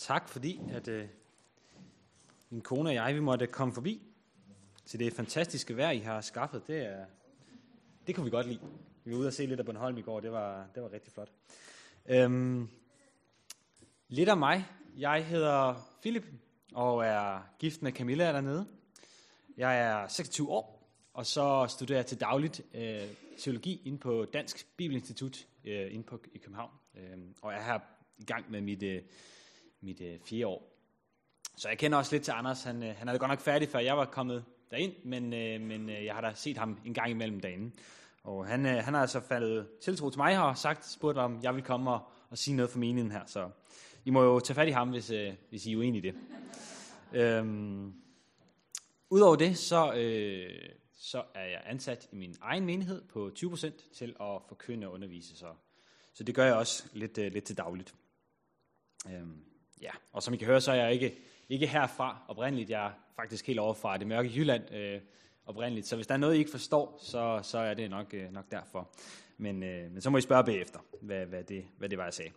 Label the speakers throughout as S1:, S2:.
S1: tak fordi, at øh, min kone og jeg, vi måtte komme forbi til det fantastiske vejr, I har skaffet. Det, er, det kunne vi godt lide. Vi var ude og se lidt af Bornholm i går, det var, det var rigtig flot. Øhm, lidt om mig. Jeg hedder Philip og er gift med Camilla dernede. Jeg er 26 år, og så studerer jeg til dagligt øh, teologi inde på Dansk Bibelinstitut øh, inde på, i København. Øh, og jeg er her i gang med mit, øh, mit øh, fire år. Så jeg kender også lidt til Anders. Han, øh, han er godt nok færdig, før jeg var kommet derind, men, øh, men øh, jeg har da set ham en gang imellem derinde. Og han, øh, han har altså faldet tiltro til mig og sagt, spurgt om jeg vil komme og, og sige noget for meningen her. Så I må jo tage fat i ham, hvis, øh, hvis I er uenige i det. Øhm, Udover det, så, øh, så er jeg ansat i min egen menighed på 20% til at forkynde og undervise. Så, så det gør jeg også lidt, øh, lidt til dagligt. Øhm, ja, og som I kan høre, så er jeg ikke, ikke herfra oprindeligt. Jeg er faktisk helt over fra det mørke Jylland øh, oprindeligt. Så hvis der er noget, I ikke forstår, så, så er det nok, øh, nok derfor. Men, øh, men så må I spørge bagefter, hvad, hvad, det, hvad det var, jeg sagde.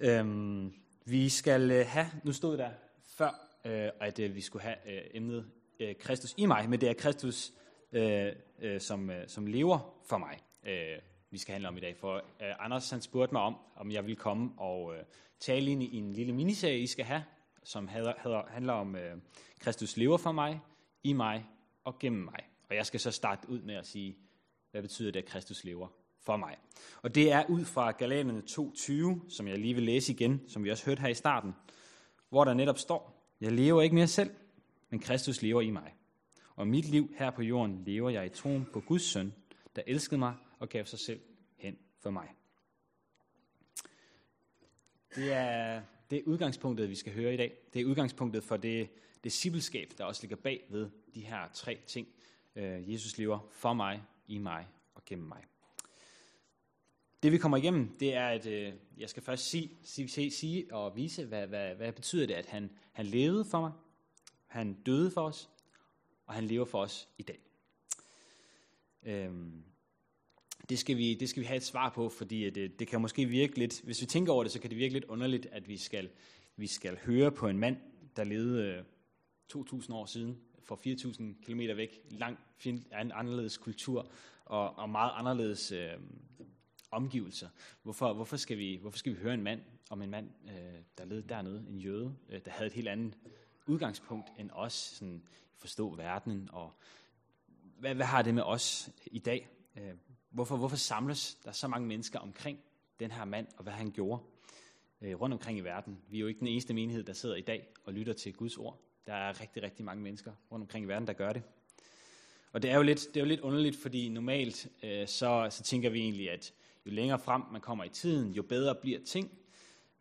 S1: Øhm, vi skal øh, have, nu stod der før, øh, at øh, vi skulle have øh, emnet øh, Kristus i mig, men det er Kristus, øh, øh, som, øh, som lever for mig, øh, vi skal handle om i dag. For øh, Anders han spurgte mig om, om jeg ville komme og øh, tale ind i en lille miniserie, I skal have, som hader, hader, handler om øh, Kristus lever for mig, i mig og gennem mig. Og jeg skal så starte ud med at sige, hvad betyder det, at Kristus lever for mig? Og det er ud fra Galaterne 2.20, som jeg lige vil læse igen, som vi også hørte her i starten, hvor der netop står, jeg lever ikke mere selv, men Kristus lever i mig. Og mit liv her på jorden lever jeg i troen på Guds søn, der elskede mig og gav sig selv hen for mig. Det er, det er udgangspunktet, vi skal høre i dag. Det er udgangspunktet for det discipleskab, der også ligger bag ved de her tre ting. Øh, Jesus lever for mig, i mig og gennem mig. Det vi kommer igennem, det er, at øh, jeg skal først sige, sige, sige og vise, hvad, hvad, hvad betyder det, at han, han levede for mig, han døde for os, og han lever for os i dag. Øhm, det, skal vi, det skal vi have et svar på, fordi det, øh, det kan måske virke lidt, hvis vi tænker over det, så kan det virke lidt underligt, at vi skal, vi skal høre på en mand, der levede øh, 2.000 år siden, for 4.000 km væk, lang, en anderledes kultur, og, og meget anderledes øh, omgivelser. Hvorfor, hvorfor, skal vi, hvorfor skal vi høre en mand om en mand, øh, der levede dernede, en jøde, øh, der havde et helt andet udgangspunkt end os, sådan forstå verdenen, og hvad, hvad har det med os i dag? Øh, hvorfor, hvorfor samles der så mange mennesker omkring den her mand, og hvad han gjorde øh, rundt omkring i verden? Vi er jo ikke den eneste menighed, der sidder i dag og lytter til Guds ord. Der er rigtig, rigtig mange mennesker rundt omkring i verden, der gør det. Og det er jo lidt, det er jo lidt underligt, fordi normalt øh, så, så tænker vi egentlig, at jo længere frem man kommer i tiden, jo bedre bliver ting.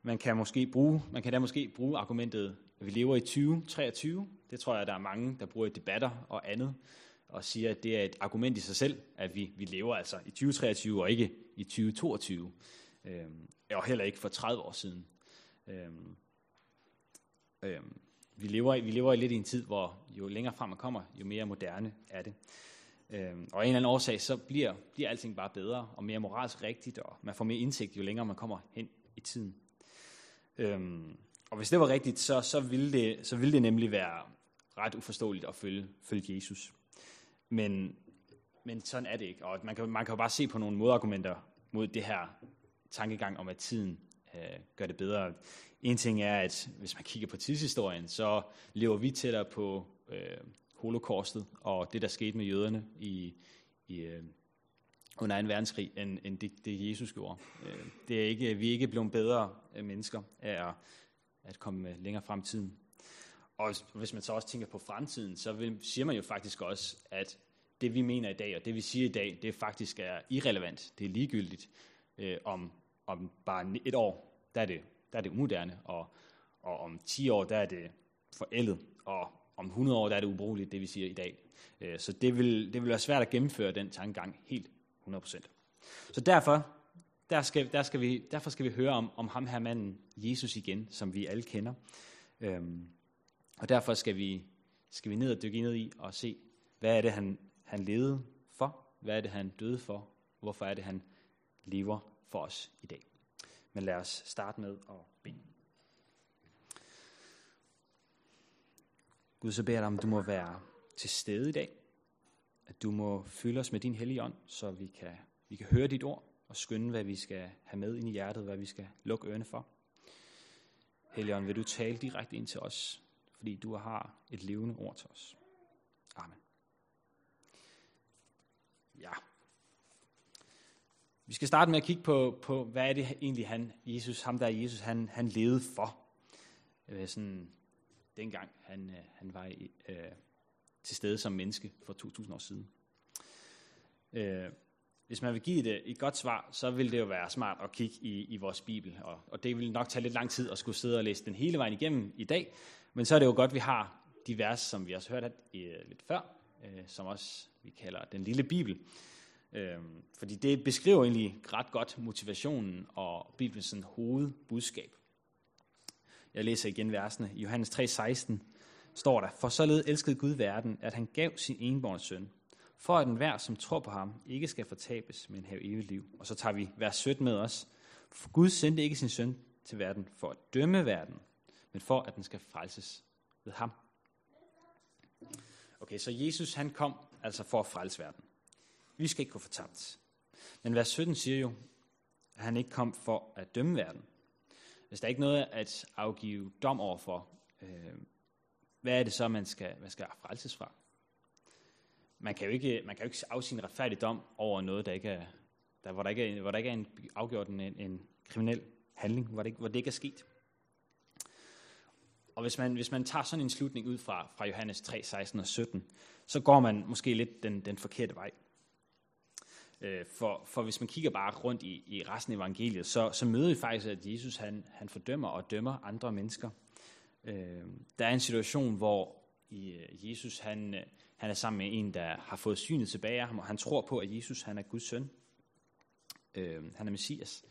S1: Man kan måske bruge, man kan da måske bruge argumentet, at vi lever i 2023. Det tror jeg, der er mange, der bruger i debatter og andet, og siger, at det er et argument i sig selv, at vi, vi lever altså i 2023 og ikke i 2022. Øhm, og heller ikke for 30 år siden. Øhm, øhm, vi, lever, vi lever lidt i en tid, hvor jo længere frem man kommer, jo mere moderne er det. Øhm, og af en eller anden årsag, så bliver, bliver alting bare bedre og mere moralsk rigtigt, og man får mere indsigt, jo længere man kommer hen i tiden. Øhm, og hvis det var rigtigt, så, så, ville det, så ville det nemlig være ret uforståeligt at følge, følge Jesus. Men, men sådan er det ikke. Og man kan, man kan jo bare se på nogle modargumenter mod det her tankegang om, at tiden øh, gør det bedre. En ting er, at hvis man kigger på tidshistorien, så lever vi tættere på øh, holocaustet og det, der skete med jøderne i, i, øh, under 2. verdenskrig, end, end det, det Jesus gjorde. Øh, det er ikke, vi er ikke blevet bedre øh, mennesker af at, at komme øh, længere frem i tiden. Og hvis man så også tænker på fremtiden, så vil, siger man jo faktisk også, at det vi mener i dag, og det vi siger i dag, det faktisk er irrelevant. Det er ligegyldigt. Øh, om, om bare et år, der er det, der er det umoderne, og, og om 10 år, der er det forældet, og om 100 år, der er det ubrugeligt, det vi siger i dag. Øh, så det vil, det vil være svært at gennemføre den tankegang helt 100%. Så derfor, der skal, der skal vi, derfor skal vi høre om, om ham her manden, Jesus igen, som vi alle kender. Øhm, og derfor skal vi, skal vi ned og dykke ned i og se, hvad er det, han, han levede for? Hvad er det, han døde for? Hvorfor er det, han lever for os i dag? Men lad os starte med at bede. Gud, så beder jeg dig om, du må være til stede i dag. At du må fylde os med din hellige ånd, så vi kan, vi kan høre dit ord og skynde, hvad vi skal have med ind i hjertet, hvad vi skal lukke ørerne for. Helligånd, vil du tale direkte ind til os? Fordi du har et levende ord til os. Amen. Ja. Vi skal starte med at kigge på, på hvad er det egentlig, han, Jesus, ham der Jesus, han, han levede for. Øh, sådan, dengang han, øh, han var øh, til stede som menneske for 2000 år siden. Øh, hvis man vil give et, et godt svar, så vil det jo være smart at kigge i, i vores Bibel. Og, og det vil nok tage lidt lang tid at skulle sidde og læse den hele vejen igennem i dag. Men så er det jo godt, at vi har de vers, som vi også hørte øh, lidt før, øh, som også vi kalder den lille Bibel. Øh, fordi det beskriver egentlig ret godt motivationen og Bibelens hovedbudskab. Jeg læser igen versene. I Johannes 3:16 står der, For således elskede Gud verden, at han gav sin enborn søn, for at enhver, som tror på ham, ikke skal fortabes, men have evigt liv. Og så tager vi vers 17 med os. For Gud sendte ikke sin søn til verden for at dømme verden, men for at den skal frelses ved ham. Okay, så Jesus han kom altså for at frelse verden. Vi skal ikke gå fortabt. Men vers 17 siger jo, at han ikke kom for at dømme verden. Hvis der er ikke noget at afgive dom overfor, øh, hvad er det så, man skal, man skal frelses fra? Man kan jo ikke, man kan jo ikke afsige en retfærdig dom over noget, der ikke er, der, hvor, der ikke er, hvor der ikke er en, afgjort en, en kriminel handling, hvor det, ikke, hvor det ikke er sket. Og hvis man, hvis man tager sådan en slutning ud fra, fra Johannes 3, 16 og 17, så går man måske lidt den, den forkerte vej. Øh, for, for hvis man kigger bare rundt i, i resten af evangeliet, så, så møder vi faktisk, at Jesus han, han fordømmer og dømmer andre mennesker. Øh, der er en situation, hvor i øh, Jesus han, øh, han er sammen med en, der har fået synet tilbage af ham, og han tror på, at Jesus han er Guds søn. Øh, han er Messias.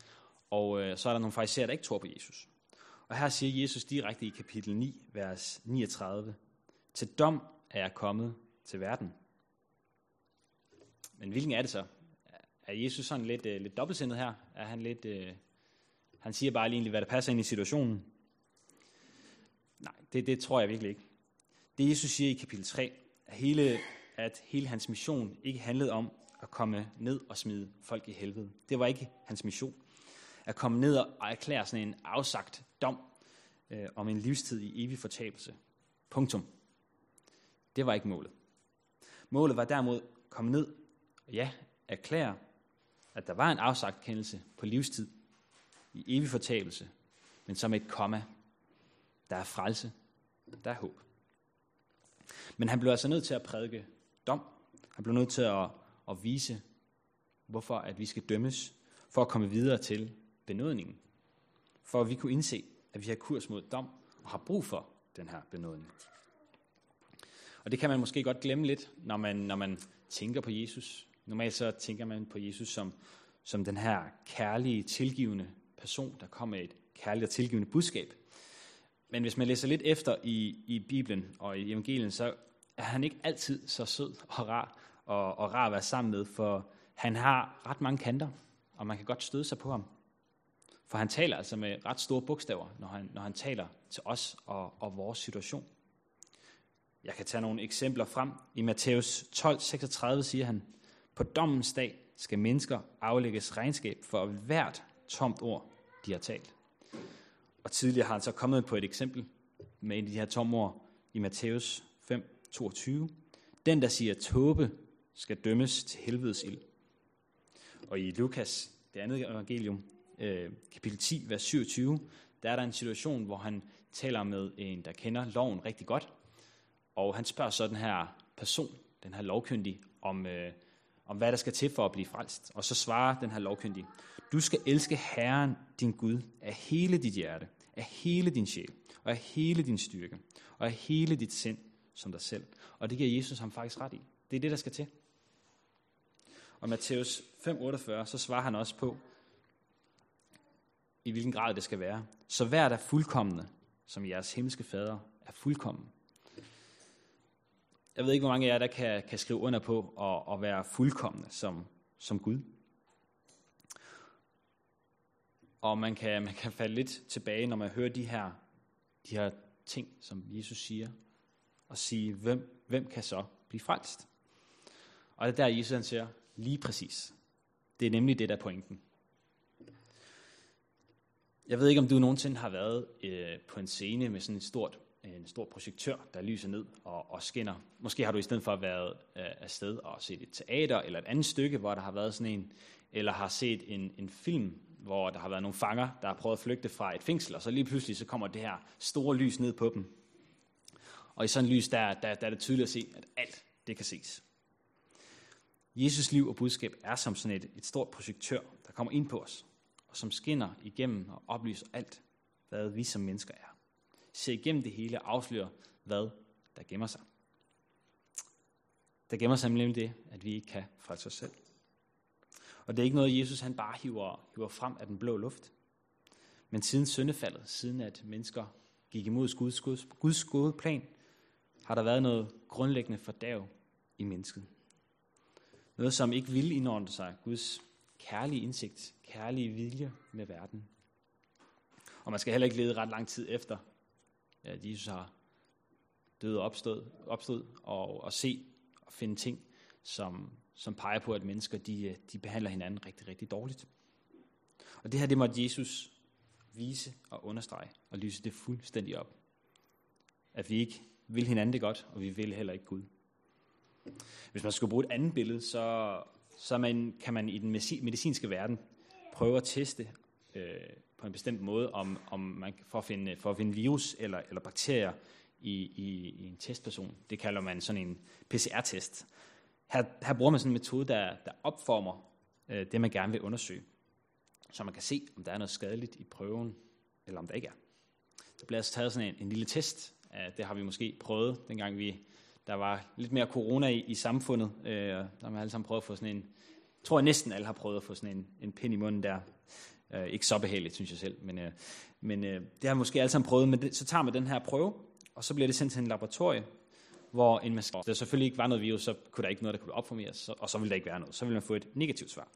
S1: Og så er der nogle fariserer, der ikke tror på Jesus. Og her siger Jesus direkte i kapitel 9, vers 39, Til dom er jeg kommet til verden. Men hvilken er det så? Er Jesus sådan lidt, øh, lidt dobbeltsindet her? Er han lidt... Øh, han siger bare lige, hvad der passer ind i situationen. Nej, det, det tror jeg virkelig ikke. Det Jesus siger i kapitel 3, er hele, at hele hans mission ikke handlede om at komme ned og smide folk i helvede. Det var ikke hans mission. At komme ned og erklære sådan en afsagt dom øh, om en livstid i evig fortabelse. Punktum. Det var ikke målet. Målet var derimod at komme ned og ja, erklære, at der var en afsagt kendelse på livstid i evig fortabelse, men som et komma. Der er frelse, der er håb. Men han blev altså nødt til at prædike dom. Han blev nødt til at, at vise, hvorfor at vi skal dømmes, for at komme videre til benådningen. For at vi kunne indse, at vi har kurs mod dom og har brug for den her benådning. Og det kan man måske godt glemme lidt, når man, når man tænker på Jesus. Normalt så tænker man på Jesus som, som den her kærlige, tilgivende person, der kommer med et kærligt og tilgivende budskab. Men hvis man læser lidt efter i, i Bibelen og i evangelien, så er han ikke altid så sød og rar og, og rar at være sammen med, for han har ret mange kanter, og man kan godt støde sig på ham. For han taler altså med ret store bogstaver, når han, når han taler til os og, og vores situation. Jeg kan tage nogle eksempler frem. I Matthæus 12, 36 siger han, På dommens dag skal mennesker aflægges regnskab for hvert tomt ord, de har talt. Og tidligere har han så kommet på et eksempel med en af de her tomme ord i Matthæus 5, 22. Den, der siger tåbe, skal dømmes til helvedes ild. Og i Lukas, det andet evangelium, øh, kapitel 10, vers 27, der er der en situation, hvor han taler med en, der kender loven rigtig godt, og han spørger så den her person, den her lovkyndige, om, øh, om hvad der skal til for at blive frelst. Og så svarer den her lovkyndige, du skal elske Herren, din Gud, af hele dit hjerte, af hele din sjæl, og af hele din styrke, og af hele dit sind som dig selv. Og det giver Jesus ham faktisk ret i. Det er det, der skal til. Og Matthæus 5:48, så svarer han også på, i hvilken grad det skal være. Så hver der fuldkommende, som jeres himmelske fader er fuldkommen. Jeg ved ikke, hvor mange af jer, der kan, kan skrive under på at, at være fuldkommende som, som Gud. Og man kan, man kan falde lidt tilbage, når man hører de her, de her ting, som Jesus siger og sige, hvem, hvem kan så blive frelst? Og det er der, Jesus han siger, lige præcis. Det er nemlig det, der er pointen. Jeg ved ikke, om du nogensinde har været øh, på en scene med sådan en stort, en stor projektør, der lyser ned og, og skinner. Måske har du i stedet for været øh, afsted og set et teater eller et andet stykke, hvor der har været sådan en, eller har set en, en film, hvor der har været nogle fanger, der har prøvet at flygte fra et fængsel, og så lige pludselig så kommer det her store lys ned på dem. Og i sådan et lys, der, der, der er det tydeligt at se, at alt det kan ses. Jesus liv og budskab er som sådan et, et stort projektør, der kommer ind på os, og som skinner igennem og oplyser alt, hvad vi som mennesker er. Se igennem det hele og afslører, hvad der gemmer sig. Der gemmer sig nemlig det, at vi ikke kan frelse os selv. Og det er ikke noget, Jesus han bare hiver, hiver frem af den blå luft. Men siden syndefaldet, siden at mennesker gik imod Guds, Guds, Guds gode plan, har der været noget grundlæggende fordav i mennesket. Noget, som ikke vil indordne sig Guds kærlige indsigt, kærlige vilje med verden. Og man skal heller ikke lede ret lang tid efter, at Jesus har død og opstået, opstået og, og se og finde ting, som, som peger på, at mennesker de, øh, de behandler hinanden rigtig, rigtig dårligt. Og det her, det måtte Jesus vise og understrege og lyse det fuldstændig op. At vi ikke vil hinanden det godt, og vi vil heller ikke Gud. Hvis man skulle bruge et andet billede, så, så man, kan man i den medicinske verden prøve at teste øh, på en bestemt måde, om, om man for at finde, for at finde virus eller, eller bakterier i, i, i en testperson. Det kalder man sådan en PCR-test. Her, her bruger man sådan en metode, der, der opformer øh, det, man gerne vil undersøge. Så man kan se, om der er noget skadeligt i prøven, eller om der ikke er. Der bliver altså taget sådan en, en lille test. Det har vi måske prøvet, dengang vi, der var lidt mere corona i, i samfundet. Øh, der har man alle sammen prøvet at få sådan en, jeg tror jeg næsten alle har prøvet at få sådan en, en pind i munden der. Øh, ikke så behageligt, synes jeg selv, men, øh, men øh, det har måske alle sammen prøvet. Men det, så tager man den her prøve, og så bliver det sendt til en laboratorie, hvor en maskine, der selvfølgelig ikke var noget virus, så kunne der ikke noget, der kunne opformeres, og så ville der ikke være noget. Så ville man få et negativt svar.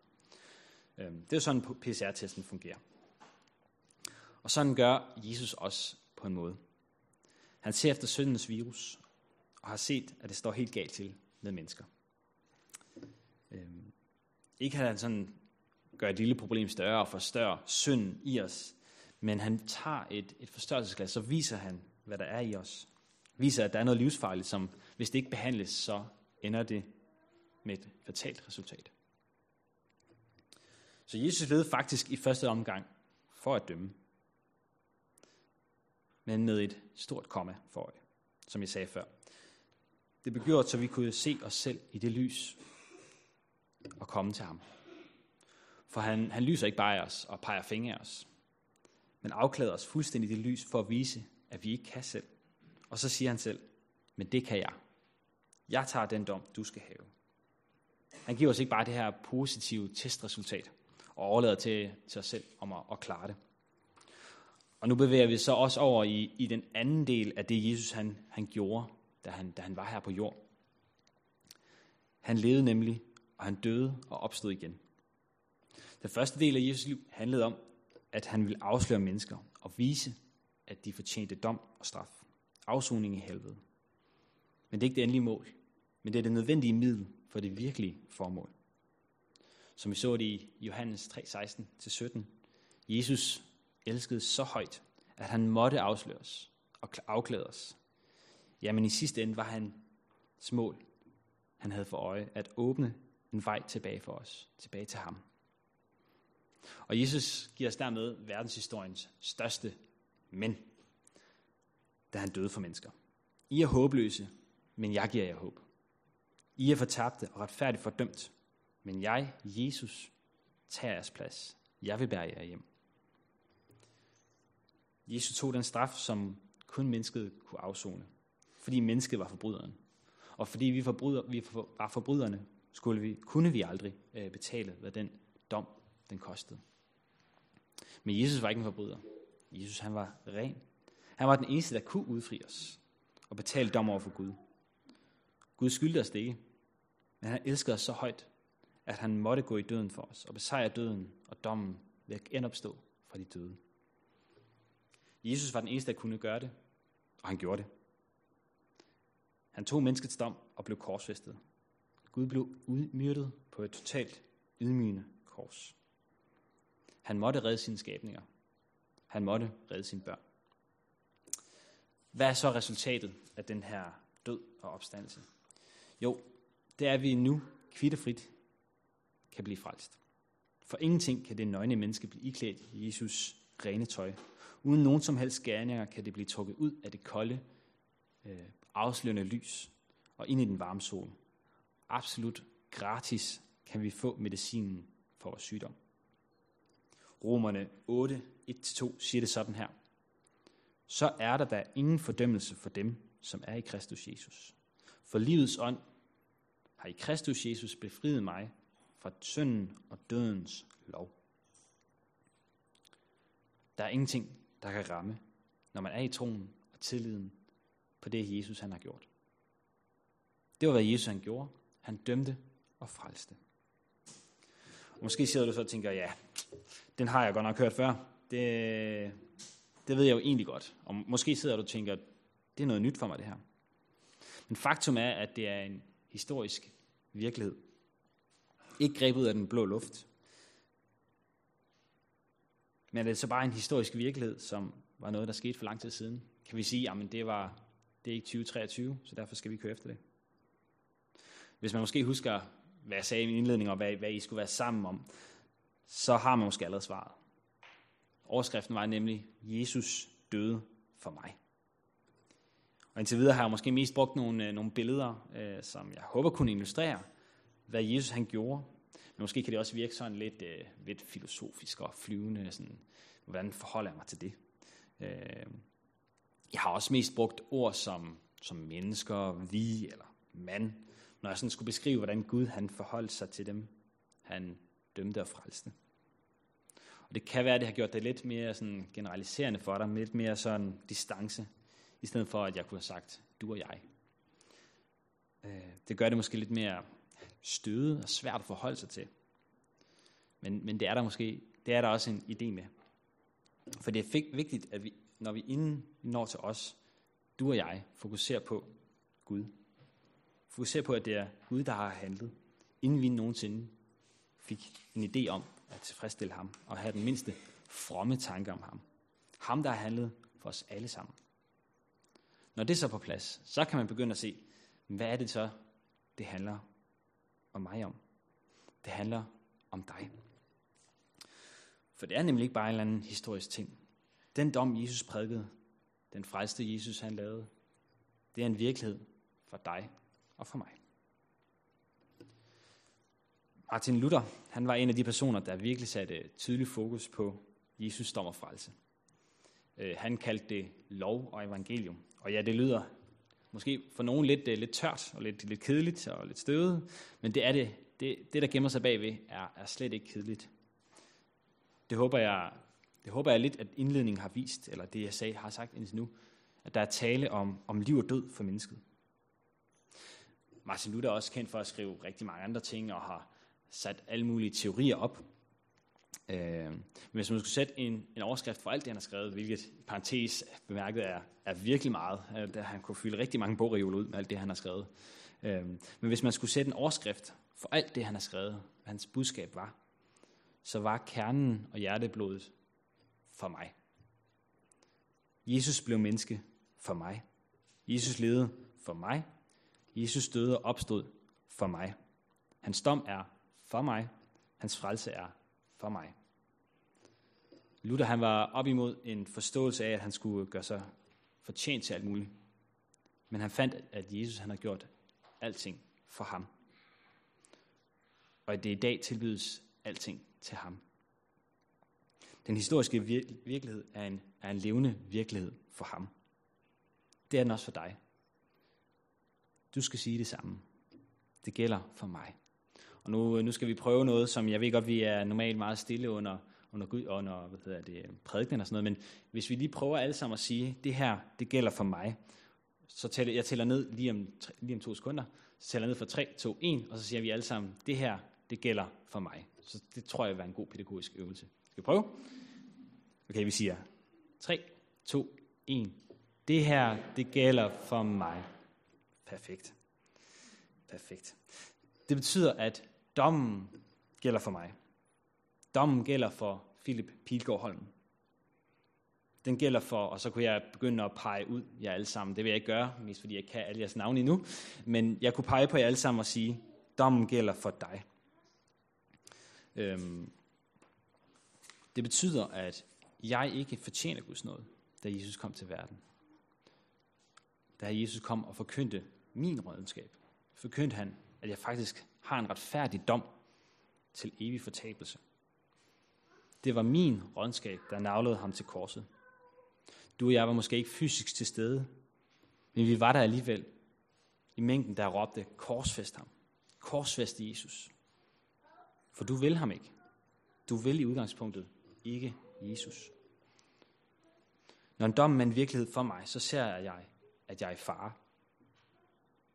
S1: Øhm, det er sådan, PCR-testen fungerer. Og sådan gør Jesus også på en måde. Han ser efter syndens virus, og har set, at det står helt galt til med mennesker. Øhm, ikke at han sådan gør et lille problem større og forstørrer synden i os, men han tager et, et forstørrelsesglas, så viser han, hvad der er i os. Viser, at der er noget livsfarligt, som hvis det ikke behandles, så ender det med et fatalt resultat. Så Jesus led faktisk i første omgang for at dømme, men med et stort komma for øje, som jeg sagde før. Det blev gjort, så vi kunne se os selv i det lys og komme til ham. For han, han lyser ikke bare af os og peger fingre af os, men afklæder os fuldstændig det lys for at vise, at vi ikke kan selv. Og så siger han selv, men det kan jeg. Jeg tager den dom, du skal have. Han giver os ikke bare det her positive testresultat og overlader til, til os selv om at, at klare det. Og nu bevæger vi så også over i, i den anden del af det, Jesus han, han gjorde, da han, da han var her på jord. Han levede nemlig, og han døde og opstod igen. Den første del af Jesus liv handlede om, at han ville afsløre mennesker og vise, at de fortjente dom og straf. Afsoning i helvede. Men det er ikke det endelige mål, men det er det nødvendige middel for det virkelige formål. Som vi så det i Johannes 3:16-17. Jesus elskede så højt, at han måtte afsløres og afklædes. Jamen i sidste ende var han mål, han havde for øje, at åbne en vej tilbage for os, tilbage til ham. Og Jesus giver os dermed verdenshistoriens største men, da han døde for mennesker. I er håbløse, men jeg giver jer håb. I er fortabte og retfærdigt fordømt, men jeg, Jesus, tager jeres plads. Jeg vil bære jer hjem. Jesus tog den straf, som kun mennesket kunne afzone, fordi mennesket var forbryderen. Og fordi vi, forbryder, vi var forbryderne, skulle vi, kunne vi aldrig øh, betale, hvad den dom den kostede. Men Jesus var ikke en forbryder. Jesus han var ren. Han var den eneste, der kunne udfri os og betale dom over for Gud. Gud skyldte os det ikke, men han elskede os så højt, at han måtte gå i døden for os og besejre døden og dommen ved at genopstå fra de døde. Jesus var den eneste, der kunne gøre det, og han gjorde det. Han tog menneskets dom og blev korsfæstet. Gud blev udmyrdet på et totalt ydmygende kors. Han måtte redde sine skabninger. Han måtte redde sine børn. Hvad er så resultatet af den her død og opstandelse? Jo, det er, at vi nu kvitterfrit kan blive frelst. For ingenting kan det nøgne menneske blive iklædt i Jesus rene tøj. Uden nogen som helst gerninger kan det blive trukket ud af det kolde, øh, afslørende lys og ind i den varme sol. Absolut gratis kan vi få medicinen for vores sygdom. Romerne 8, 1-2 siger det sådan her. Så er der da ingen fordømmelse for dem, som er i Kristus Jesus. For livets ånd har i Kristus Jesus befriet mig fra synden og dødens lov. Der er ingenting, der kan ramme, når man er i troen og tilliden på det, Jesus han har gjort. Det var, hvad Jesus han gjorde. Han dømte og frelste. Og måske sidder du så og tænker, ja, den har jeg godt nok hørt før. Det, det ved jeg jo egentlig godt. Og måske sidder du og tænker, det er noget nyt for mig det her. Men faktum er, at det er en historisk virkelighed. Ikke grebet ud af den blå luft. Men det er så bare en historisk virkelighed, som var noget, der skete for lang tid siden. Kan vi sige, at det, var, det er ikke 2023, så derfor skal vi køre efter det. Hvis man måske husker, hvad jeg sagde i min indledning, og hvad, hvad I skulle være sammen om, så har man måske allerede svaret. Overskriften var nemlig, Jesus døde for mig. Og indtil videre har jeg måske mest brugt nogle, øh, nogle billeder, øh, som jeg håber kunne illustrere, hvad Jesus han gjorde. Men måske kan det også virke sådan lidt, øh, lidt filosofisk og flyvende. Sådan, hvordan forholder jeg mig til det? Øh, jeg har også mest brugt ord som, som mennesker, vi eller mand, når jeg sådan skulle beskrive, hvordan Gud han forholdt sig til dem. Han dømte og frelste. Og det kan være, at det har gjort det lidt mere sådan generaliserende for dig, lidt mere sådan distance, i stedet for at jeg kunne have sagt, du og jeg. Øh, det gør det måske lidt mere støde og svært at forholde sig til. Men, men det er der måske, det er der også en idé med. For det er vigtigt, at vi, når vi inden når til os, du og jeg, fokuserer på Gud. Fokuserer på, at det er Gud, der har handlet, inden vi nogensinde fik en idé om at tilfredsstille ham, og have den mindste fromme tanke om ham. Ham, der har handlet for os alle sammen. Når det er så på plads, så kan man begynde at se, hvad er det så, det handler om mig om. Det handler om dig. For det er nemlig ikke bare en eller anden historisk ting. Den dom, Jesus prædikede, den frelste Jesus, han lavede, det er en virkelighed for dig og for mig. Martin Luther, han var en af de personer, der virkelig satte tydelig fokus på Jesus dom og frelse. Øh, han kaldte det lov og evangelium. Og ja, det lyder måske for nogen lidt, øh, lidt tørt og lidt, lidt kedeligt og lidt støvet, men det er det. Det, det der gemmer sig bagved, er, er slet ikke kedeligt. Det håber jeg, det håber jeg lidt, at indledningen har vist, eller det jeg sagde, har sagt indtil nu, at der er tale om, om liv og død for mennesket. Martin Luther er også kendt for at skrive rigtig mange andre ting, og har sat alle mulige teorier op. Øh, men hvis man skulle sætte en, en overskrift for alt det, han har skrevet, hvilket i parentes bemærket er, er virkelig meget, øh, han kunne fylde rigtig mange bogreoler ud med alt det, han har skrevet. Øh, men hvis man skulle sætte en overskrift for alt det, han har skrevet, hvad hans budskab var, så var kernen og hjerteblodet for mig. Jesus blev menneske for mig. Jesus levede for mig. Jesus døde og opstod for mig. Hans dom er for mig. Hans frelse er for mig. Luther han var op imod en forståelse af, at han skulle gøre sig fortjent til alt muligt. Men han fandt, at Jesus han har gjort alting for ham. Og at det i dag tilbydes alting til ham. Den historiske virkelighed er en, er en levende virkelighed for ham. Det er den også for dig. Du skal sige det samme. Det gælder for mig. Og nu, øh, nu skal vi prøve noget, som jeg ved godt, vi er normalt meget stille under, under, Gud, under hvad hedder det, øh, prædiken og sådan noget, men hvis vi lige prøver alle sammen at sige, det her, det gælder for mig, så tæller jeg tæller ned lige om, lige om to sekunder, så tæller jeg ned fra 3, 2, 1, og så siger vi alle sammen, det her, det gælder for mig. Så det tror jeg vil være en god pædagogisk øvelse. Skal vi prøve? Okay, vi siger 3, 2, 1. Det her, det gælder for mig. Perfekt. Perfekt. Det betyder, at dommen gælder for mig. Dommen gælder for Philip Pilgaard Holm. Den gælder for, og så kunne jeg begynde at pege ud jer alle sammen. Det vil jeg ikke gøre, mest fordi jeg kan alle jeres navne endnu. Men jeg kunne pege på jer alle sammen og sige, dommen gælder for dig. Øhm, det betyder, at jeg ikke fortjener Guds nåde, da Jesus kom til verden. Da Jesus kom og forkyndte min rådenskab, forkyndte han, at jeg faktisk har en retfærdig dom til evig fortabelse. Det var min rådenskab, der navlede ham til korset. Du og jeg var måske ikke fysisk til stede, men vi var der alligevel i mængden, der råbte, korsfest ham. Korsfest Jesus. For du vil ham ikke. Du vil i udgangspunktet ikke Jesus. Når en dom er en virkelighed for mig, så ser jeg, at jeg er i fare.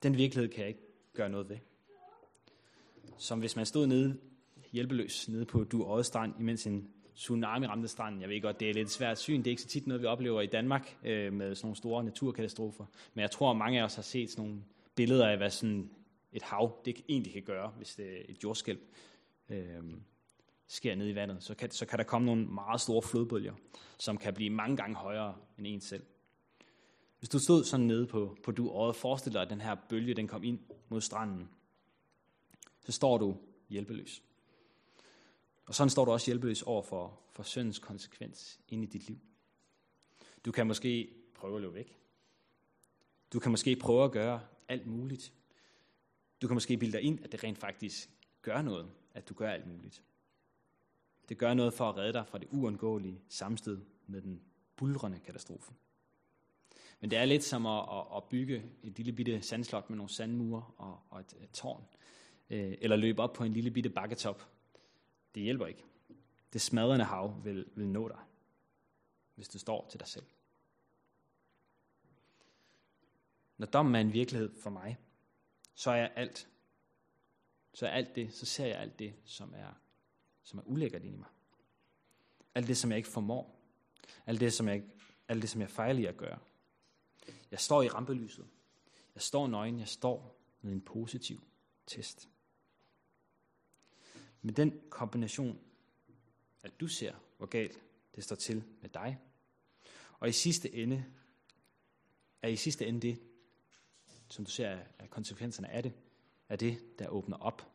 S1: Den virkelighed kan jeg ikke gøre noget ved. Som hvis man stod nede hjælpeløs nede på Du Strand, imens en tsunami ramte stranden. Jeg ved godt, det er lidt svært syn. Det er ikke så tit noget, vi oplever i Danmark øh, med sådan nogle store naturkatastrofer. Men jeg tror, at mange af os har set sådan nogle billeder af, hvad sådan et hav det egentlig kan gøre, hvis det er et jordskælv øh, sker nede i vandet. Så kan, så kan der komme nogle meget store flodbølger, som kan blive mange gange højere end en selv. Hvis du stod sådan nede på, på du og forestil dig, at den her bølge den kom ind mod stranden, så står du hjælpeløs. Og sådan står du også hjælpeløs over for, for syndens konsekvens ind i dit liv. Du kan måske prøve at løbe væk. Du kan måske prøve at gøre alt muligt. Du kan måske bilde dig ind, at det rent faktisk gør noget, at du gør alt muligt. Det gør noget for at redde dig fra det uundgåelige sammenstød med den bulrende katastrofe. Men det er lidt som at, at, bygge et lille bitte sandslot med nogle sandmure og, og et, et tårn. Øh, eller løbe op på en lille bitte bakketop det hjælper ikke. Det smadrende hav vil, vil nå dig, hvis du står til dig selv. Når dommen er en virkelighed for mig, så er jeg alt. Så er alt det, så ser jeg alt det, som er, som er ulækkert ind i mig. Alt det, som jeg ikke formår. Alt det, som jeg, alt det, som jeg fejler i at gøre. Jeg står i rampelyset. Jeg står nøgen. Jeg står med en positiv test. Med den kombination, at du ser, hvor galt det står til med dig, og i sidste ende, er i sidste ende det, som du ser at konsekvenserne af det, er det, der åbner op.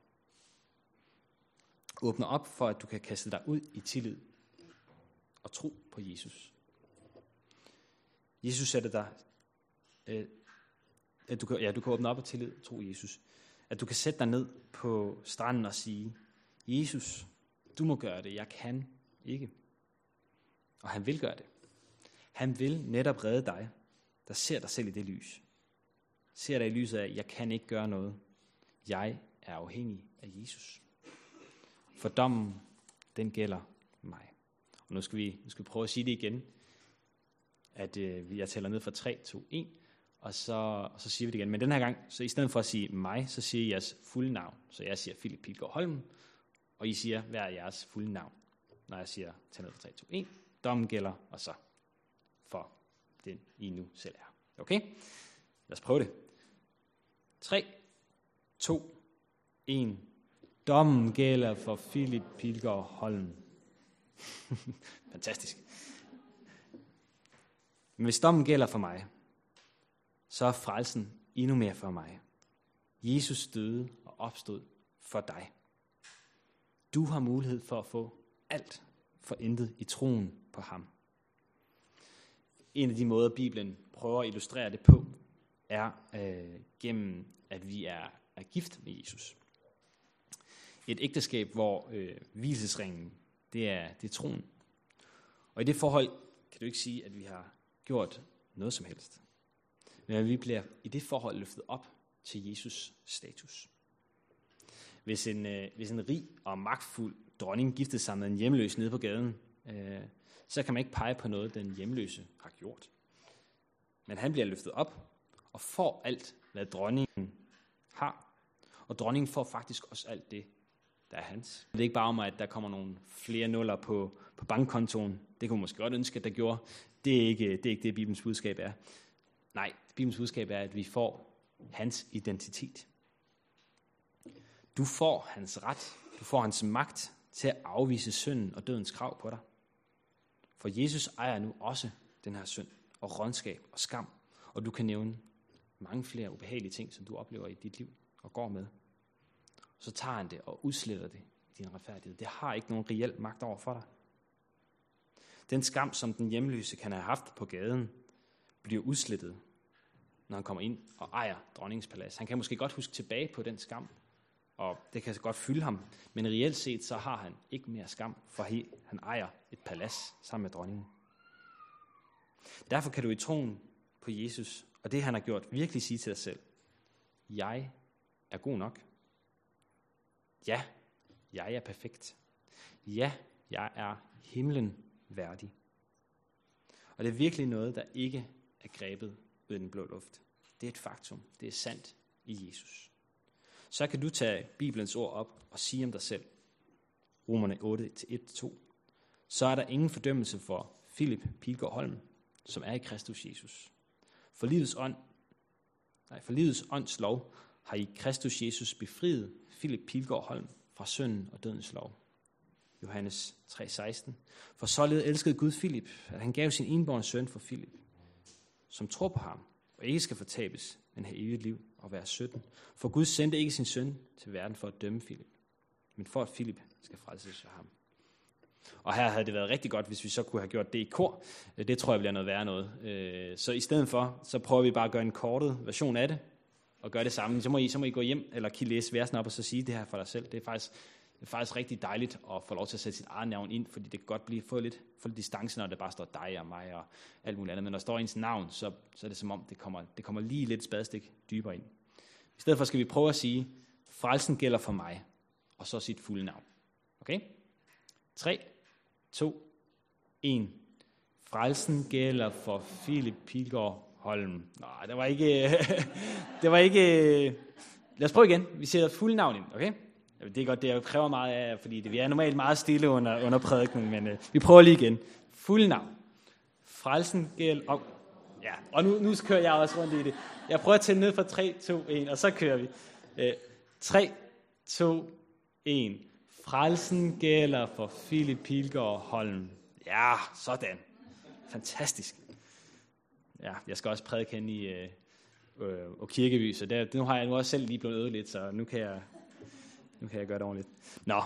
S1: Åbner op for, at du kan kaste dig ud i tillid og tro på Jesus. Jesus sætter dig, øh, at du kan, ja, du kan åbne op og tillid og tro Jesus. At du kan sætte dig ned på stranden og sige, Jesus, du må gøre det, jeg kan ikke. Og han vil gøre det. Han vil netop redde dig, der ser dig selv i det lys. Ser dig i lyset af, jeg kan ikke gøre noget. Jeg er afhængig af Jesus. For dommen, den gælder mig. Og nu skal vi, nu skal vi prøve at sige det igen, at øh, jeg tæller ned fra 3, 2, 1, og så, og så siger vi det igen. Men den her gang, så i stedet for at sige mig, så siger jeg jeres fulde navn. Så jeg siger Philip Pilgaard Holm, og I siger hver jeres fulde navn, når jeg siger tæl ned fra 3, 2, 1. Dommen gælder, og så for den, I nu selv er. Okay? Lad os prøve det. 3, 2, 1. Dommen gælder for Philip Pilgaard Holm. Fantastisk. Men hvis dommen gælder for mig, så er frelsen endnu mere for mig. Jesus døde og opstod for dig. Du har mulighed for at få alt for intet i troen på ham. En af de måder, Bibelen prøver at illustrere det på, er øh, gennem, at vi er, er gift med Jesus. Et ægteskab, hvor øh, hvilesesringen, det er, det er troen. Og i det forhold kan du ikke sige, at vi har gjort noget som helst. Men vi bliver i det forhold løftet op til Jesus status. Hvis en, øh, hvis en rig og magtfuld dronning giftede sig med en hjemløs nede på gaden, øh, så kan man ikke pege på noget, den hjemløse har gjort. Men han bliver løftet op og får alt, hvad dronningen har. Og dronningen får faktisk også alt det, der er hans. Det er ikke bare om, at der kommer nogle flere nuller på, på bankkontoen. Det kunne man måske godt ønske, at der gjorde. Det er ikke det, er ikke det Bibelens budskab er. Nej, Bibelens budskab er, at vi får hans identitet. Du får hans ret, du får hans magt til at afvise synden og dødens krav på dig. For Jesus ejer nu også den her synd og rådskab og skam, og du kan nævne mange flere ubehagelige ting, som du oplever i dit liv og går med. Så tager han det og udsletter det i din retfærdighed. Det har ikke nogen reel magt over for dig. Den skam, som den hjemløse kan have haft på gaden, bliver udslettet, når han kommer ind og ejer dronningens palads. Han kan måske godt huske tilbage på den skam, og det kan godt fylde ham. Men reelt set, så har han ikke mere skam, for han ejer et palads sammen med dronningen. Derfor kan du i troen på Jesus, og det han har gjort, virkelig sige til dig selv, jeg er god nok. Ja, jeg er perfekt. Ja, jeg er himlen værdig. Og det er virkelig noget, der ikke er grebet ud af den blå luft. Det er et faktum. Det er sandt i Jesus. Så kan du tage Bibelens ord op og sige om dig selv. Romerne 8, 1-2. Så er der ingen fordømmelse for Philip Pilgaard Holm, som er i Kristus Jesus. For livets ånd, nej, for livets ånds lov har i Kristus Jesus befriet Philip Pilgaard Holm fra synden og dødens lov. Johannes 3:16. For således elskede Gud Filip, at han gav sin enborn søn for Filip, som tror på ham, og ikke skal fortabes, men have evigt liv og være 17. For Gud sendte ikke sin søn til verden for at dømme Filip, men for at Filip skal frelses af ham. Og her havde det været rigtig godt, hvis vi så kunne have gjort det i kor. Øh, det tror jeg bliver noget værre noget. Øh, så i stedet for, så prøver vi bare at gøre en kortet version af det, og gøre det samme. Så må I, så må I gå hjem, eller kan læse versen op, og så sige det her for dig selv. Det er faktisk det er faktisk rigtig dejligt at få lov til at sætte sit eget navn ind, fordi det kan godt blive få lidt, få lidt distance, når det bare står dig og mig og alt muligt andet. Men når der står ens navn, så, så er det som om, det kommer, det kommer lige lidt spadestik dybere ind. I stedet for skal vi prøve at sige, frelsen gælder for mig, og så sit fulde navn. Okay? 3, 2, 1. Frelsen gælder for Philip Pilgaard Holm. Nej, det var ikke... det var ikke... Lad os prøve igen. Vi sætter fulde navn ind, okay? Det er godt, det kræver meget af fordi det, vi er normalt meget stille under, under prædiken, men øh, vi prøver lige igen. Fuld navn. Frelsen gæld og, ja, og nu, nu kører jeg også rundt i det. Jeg prøver at tælle ned fra 3, 2, 1, og så kører vi. Øh, 3, 2, 1. Frelsen gælder for Philip Pilgaard Holm. Ja, sådan. Fantastisk. Ja, jeg skal også prædike hen i øh, øh, og kirkeby, så der, nu har jeg nu også selv lige blevet øvet lidt, så nu kan jeg nu kan jeg gøre det ordentligt. Nå.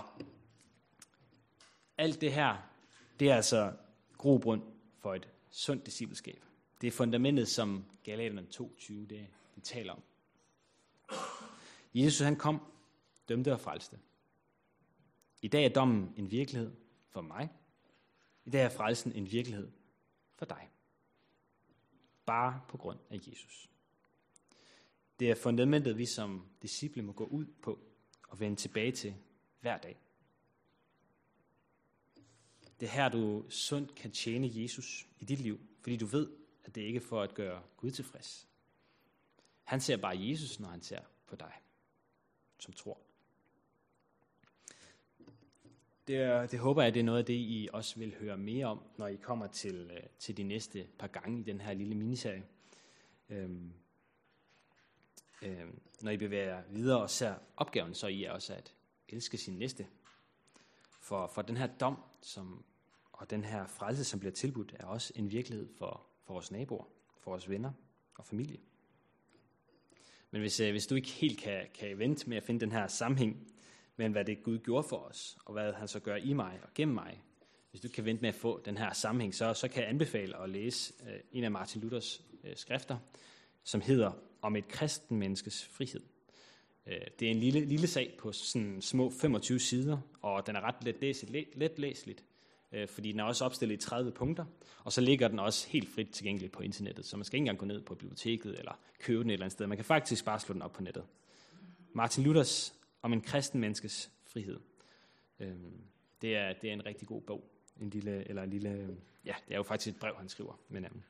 S1: Alt det her, det er altså grobund for et sundt discipleskab. Det er fundamentet, som Galaterne 22, det, det taler om. Jesus han kom, dømte og frelste. I dag er dommen en virkelighed for mig. I dag er frelsen en virkelighed for dig. Bare på grund af Jesus. Det er fundamentet, vi som disciple må gå ud på at vende tilbage til hver dag. Det er her, du sundt kan tjene Jesus i dit liv, fordi du ved, at det ikke er for at gøre Gud tilfreds. Han ser bare Jesus, når han ser på dig, som tror. Det, er, det håber jeg, det er noget af det, I også vil høre mere om, når I kommer til, øh, til de næste par gange i den her lille miniserie. Øhm, øh, når I bevæger videre og ser opgaven, så I er også at elske sin næste. For, for den her dom som, og den her frelse, som bliver tilbudt, er også en virkelighed for, for vores naboer, for vores venner og familie. Men hvis, øh, hvis du ikke helt kan, kan vente med at finde den her sammenhæng mellem, hvad det Gud gjorde for os, og hvad han så gør i mig og gennem mig, hvis du kan vente med at få den her sammenhæng, så, så kan jeg anbefale at læse øh, en af Martin Luthers øh, skrifter, som hedder om et kristen menneskes frihed. Øh, det er en lille, lille sag på sådan små 25 sider, og den er ret let, læsigt, let læseligt, øh, fordi den er også opstillet i 30 punkter, og så ligger den også helt frit tilgængelig på internettet, så man skal ikke engang gå ned på biblioteket eller købe den et eller andet sted. Man kan faktisk bare slå den op på nettet. Martin Luthers om en kristen menneskes frihed. Øh, det er, det er en rigtig god bog. En lille, eller en lille, ja, det er jo faktisk et brev, han skriver. Men, øhm,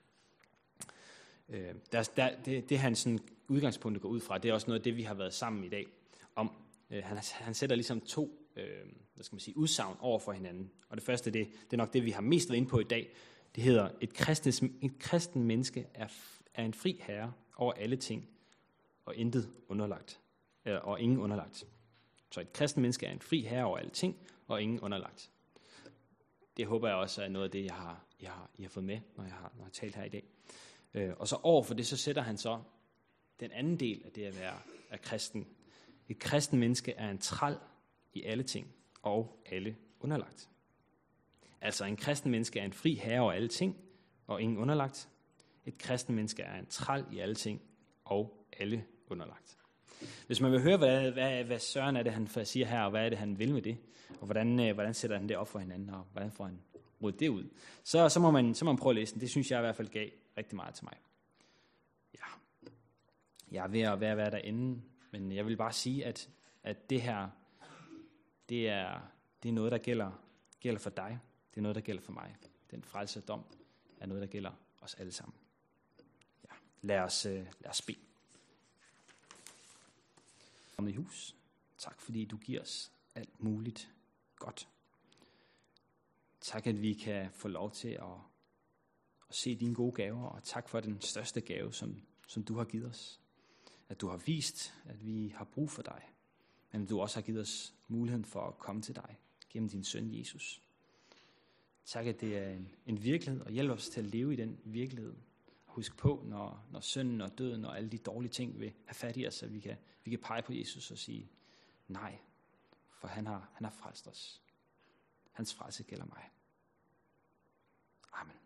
S1: Øh, der, der, det, det han sådan udgangspunkt går ud fra, det er også noget af det, vi har været sammen i dag om. Øh, han, han sætter ligesom to øh, hvad skal man sige, udsagn over for hinanden. Og det første, det, det er nok det, vi har mest været inde på i dag. Det hedder, et, kristen, et kristen menneske er, er en fri herre over alle ting, og intet underlagt, eller, og ingen underlagt. Så et kristen menneske er en fri herre over alle ting, og ingen underlagt. Det håber jeg også er noget af det, jeg har, jeg har, jeg har fået med, når jeg har, når jeg har talt her i dag. Øh, og så over for det, så sætter han så den anden del af det at være af kristen. Et kristen menneske er en træl i alle ting, og alle underlagt. Altså en kristen menneske er en fri herre over alle ting, og ingen underlagt. Et kristen menneske er en træl i alle ting, og alle underlagt. Hvis man vil høre, hvad, hvad, hvad Søren er det, han siger her, og hvad er det, han vil med det, og hvordan, øh, hvordan sætter han det op for hinanden, og hvordan får han rodet det ud, så, så, må man, så må man prøve at læse den. Det synes jeg i hvert fald gav rigtig meget til mig. Ja, jeg er ved at være, være derinde, men jeg vil bare sige, at, at det her, det er, det er noget, der gælder, gælder for dig. Det er noget, der gælder for mig. Den frelse dom er noget, der gælder os alle sammen. Ja, lad os, øh, lad os bede. Kom i hus. Tak fordi du giver os alt muligt godt. Tak at vi kan få lov til at, at se dine gode gaver, og tak for den største gave, som, som du har givet os. At du har vist, at vi har brug for dig, men at du også har givet os muligheden for at komme til dig gennem din søn Jesus. Tak, at det er en, en virkelighed, og hjælp os til at leve i den virkelighed. Husk på, når, når synden og døden og alle de dårlige ting vil have fat i os, at vi kan, vi kan pege på Jesus og sige, nej, for han har, han har frelst os. Hans frelse gælder mig. Amen.